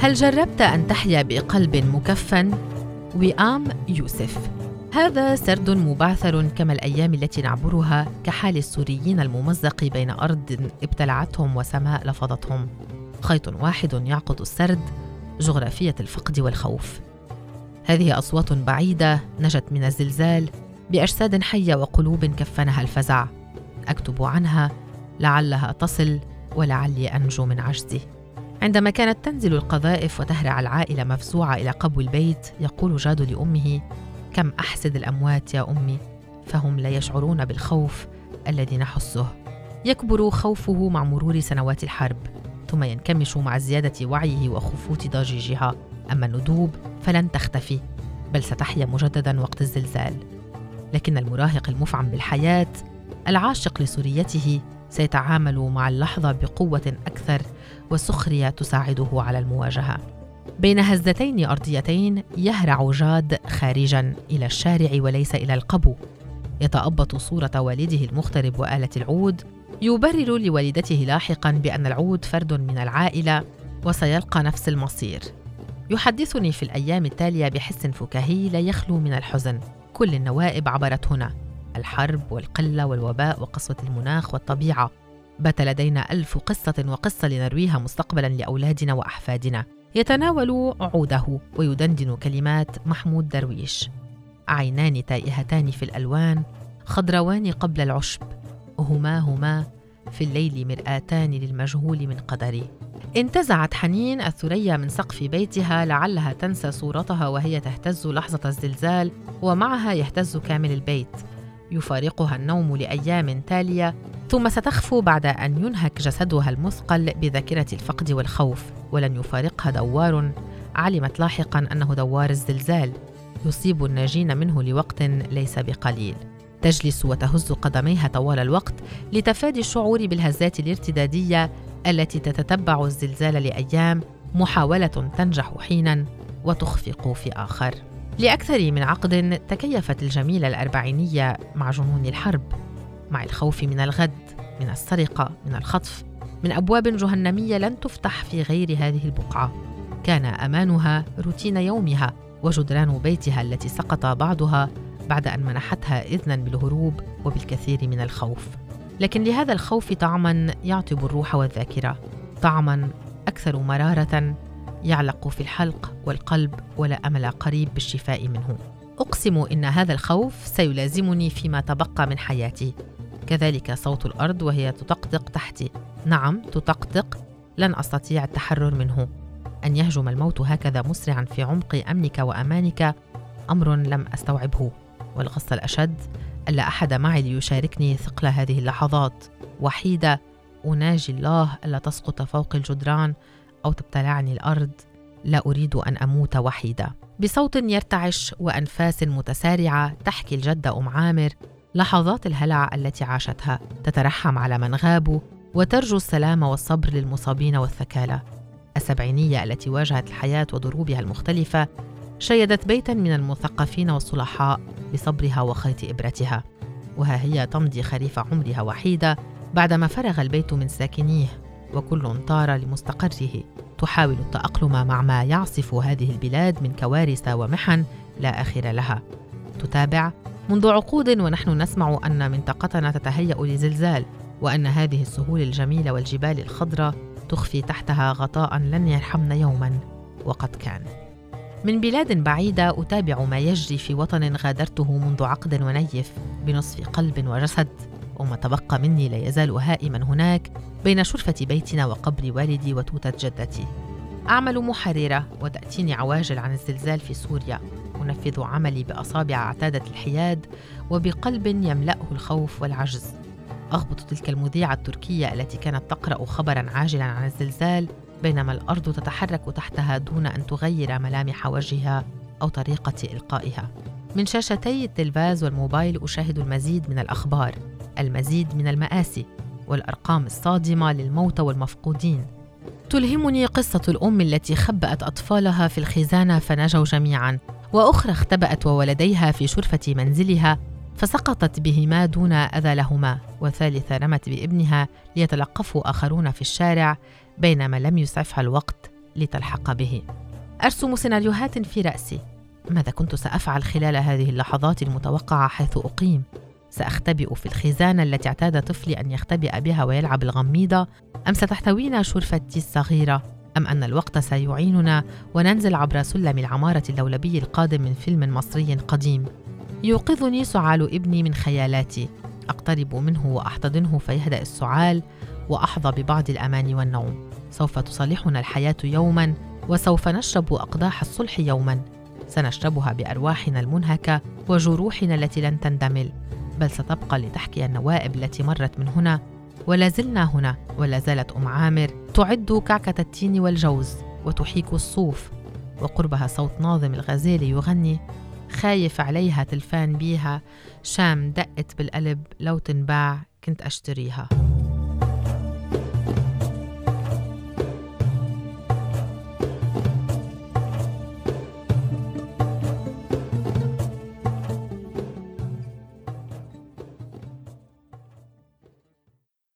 هل جربت أن تحيا بقلب مكفن؟ وئام يوسف. هذا سرد مبعثر كما الأيام التي نعبرها كحال السوريين الممزق بين أرض ابتلعتهم وسماء لفظتهم. خيط واحد يعقد السرد جغرافية الفقد والخوف. هذه أصوات بعيدة نجت من الزلزال بأجساد حية وقلوب كفنها الفزع. أكتب عنها لعلها تصل ولعلي أنجو من عجزي عندما كانت تنزل القذائف وتهرع العائلة مفزوعة إلى قبو البيت يقول جاد لأمه كم أحسد الأموات يا أمي فهم لا يشعرون بالخوف الذي نحسه. يكبر خوفه مع مرور سنوات الحرب ثم ينكمش مع زيادة وعيه وخفوت ضجيجها. أما الندوب فلن تختفي بل ستحيا مجددا وقت الزلزال. لكن المراهق المفعم بالحياة العاشق لسوريته سيتعامل مع اللحظة بقوة أكثر وسخرية تساعده على المواجهة. بين هزتين أرضيتين يهرع جاد خارجا إلى الشارع وليس إلى القبو. يتأبط صورة والده المغترب وآلة العود يبرر لوالدته لاحقا بأن العود فرد من العائلة وسيلقى نفس المصير. يحدثني في الأيام التالية بحس فكاهي لا يخلو من الحزن. كل النوائب عبرت هنا. الحرب والقلة والوباء وقسوة المناخ والطبيعة. بات لدينا ألف قصة وقصة لنرويها مستقبلا لأولادنا وأحفادنا. يتناول عوده ويدندن كلمات محمود درويش. عينان تائهتان في الألوان خضروان قبل العشب. هما هما في الليل مرآتان للمجهول من قدري. انتزعت حنين الثريا من سقف بيتها لعلها تنسى صورتها وهي تهتز لحظة الزلزال ومعها يهتز كامل البيت. يفارقها النوم لأيام تالية ثم ستخفو بعد أن ينهك جسدها المثقل بذاكرة الفقد والخوف. ولن يفارقها دوار. علمت لاحقا أنه دوار الزلزال. يصيب الناجين منه لوقت ليس بقليل. تجلس وتهز قدميها طوال الوقت لتفادي الشعور بالهزات الارتدادية التي تتتبع الزلزال لأيام محاولة تنجح حينا وتخفق في آخر. لأكثر من عقد تكيفت الجميلة الأربعينية مع جنون الحرب مع الخوف من الغد من السرقة من الخطف من أبواب جهنمية لن تفتح في غير هذه البقعة. كان أمانها روتين يومها وجدران بيتها التي سقط بعضها بعد أن منحتها اذنا بالهروب وبالكثير من الخوف. لكن لهذا الخوف طعما يعطب الروح والذاكرة طعما أكثر مرارة يعلق في الحلق والقلب ولا أمل قريب بالشفاء منه. أقسم إن هذا الخوف سيلازمني فيما تبقى من حياتي. كذلك صوت الأرض وهي تطقطق تحتي. نعم تطقطق. لن أستطيع التحرر منه. أن يهجم الموت هكذا مسرعا في عمق أمنك وأمانك أمر لم أستوعبه. والغصة الأشد ألا أحد معي ليشاركني ثقل هذه اللحظات. وحيدة أناجي الله ألا تسقط فوق الجدران أو تبتلعني الأرض لا أريد أن أموت وحيدة بصوت يرتعش وأنفاس متسارعة تحكي الجدة أم عامر لحظات الهلع التي عاشتها تترحم على من غابوا وترجو السلام والصبر للمصابين والثكالى. السبعينية التي واجهت الحياة وضروبها المختلفة شيدت بيتا من المثقفين والصلحاء بصبرها وخيط إبرتها. وها هي تمضي خريف عمرها وحيدة بعدما فرغ البيت من ساكنيه. وكل طار لمستقره. تحاول التأقلم مع ما يعصف هذه البلاد من كوارث ومحن لا آخر لها. تتابع. منذ عقود ونحن نسمع أن منطقتنا تتهيأ لزلزال وأن هذه السهول الجميلة والجبال الخضراء تخفي تحتها غطاء لن يرحمنا يوما. وقد كان. من بلاد بعيدة أتابع ما يجري في وطن غادرته منذ عقد ونيف بنصف قلب وجسد. وما تبقى مني لا يزال هائما هناك بين شرفة بيتنا وقبر والدي وتوتة جدتي أعمل محررة وتأتيني عواجل عن الزلزال في سوريا. أنفذ عملي بأصابع اعتادت الحياد وبقلب يملأه الخوف والعجز. أغبط تلك المذيعة التركية التي كانت تقرأ خبرا عاجلا عن الزلزال بينما الأرض تتحرك تحتها دون أن تغير ملامح وجهها أو طريقة إلقائها. من شاشتي التلفاز والموبايل أشاهد المزيد من الأخبار. المزيد من المآسي والأرقام الصادمة للموتى والمفقودين. تلهمني قصة الأم التي خبأت أطفالها في الخزانة فنجوا جميعا وأخرى اختبأت وولديها في شرفة منزلها فسقطت بهما دون أذى لهما. وثالثه رمت بابنها ليتلقفه آخرون في الشارع بينما لم يسعفها الوقت لتلحق به. ارسم سيناريوهات في رأسي. ماذا كنت سأفعل خلال هذه اللحظات المتوقعة حيث أقيم؟ سأختبئ في الخزانة التي اعتاد طفلي أن يختبئ بها ويلعب الغميضة. أم ستحتوينا شرفتي الصغيرة؟ أم أن الوقت سيعيننا وننزل عبر سلم العمارة اللولبي القادم من فيلم مصري قديم. يوقظني سعال ابني من خيالاتي. أقترب منه وأحتضنه فيهدأ السعال وأحظى ببعض الأمان والنوم. سوف تصالحنا الحياة يوما وسوف نشرب أقداح الصلح يوما. سنشربها بأرواحنا المنهكة وجروحنا التي لن تندمل. بل ستبقى لتحكي النوائب التي مرت من هنا ولا زلنا هنا ولا زالت أم عامر تعد كعكة التين والجوز وتحيك الصوف وقربها صوت ناظم الغزالي يغني خايف عليها تلفان بيها شام دقت بالقلب لو تنباع كنت أشتريها.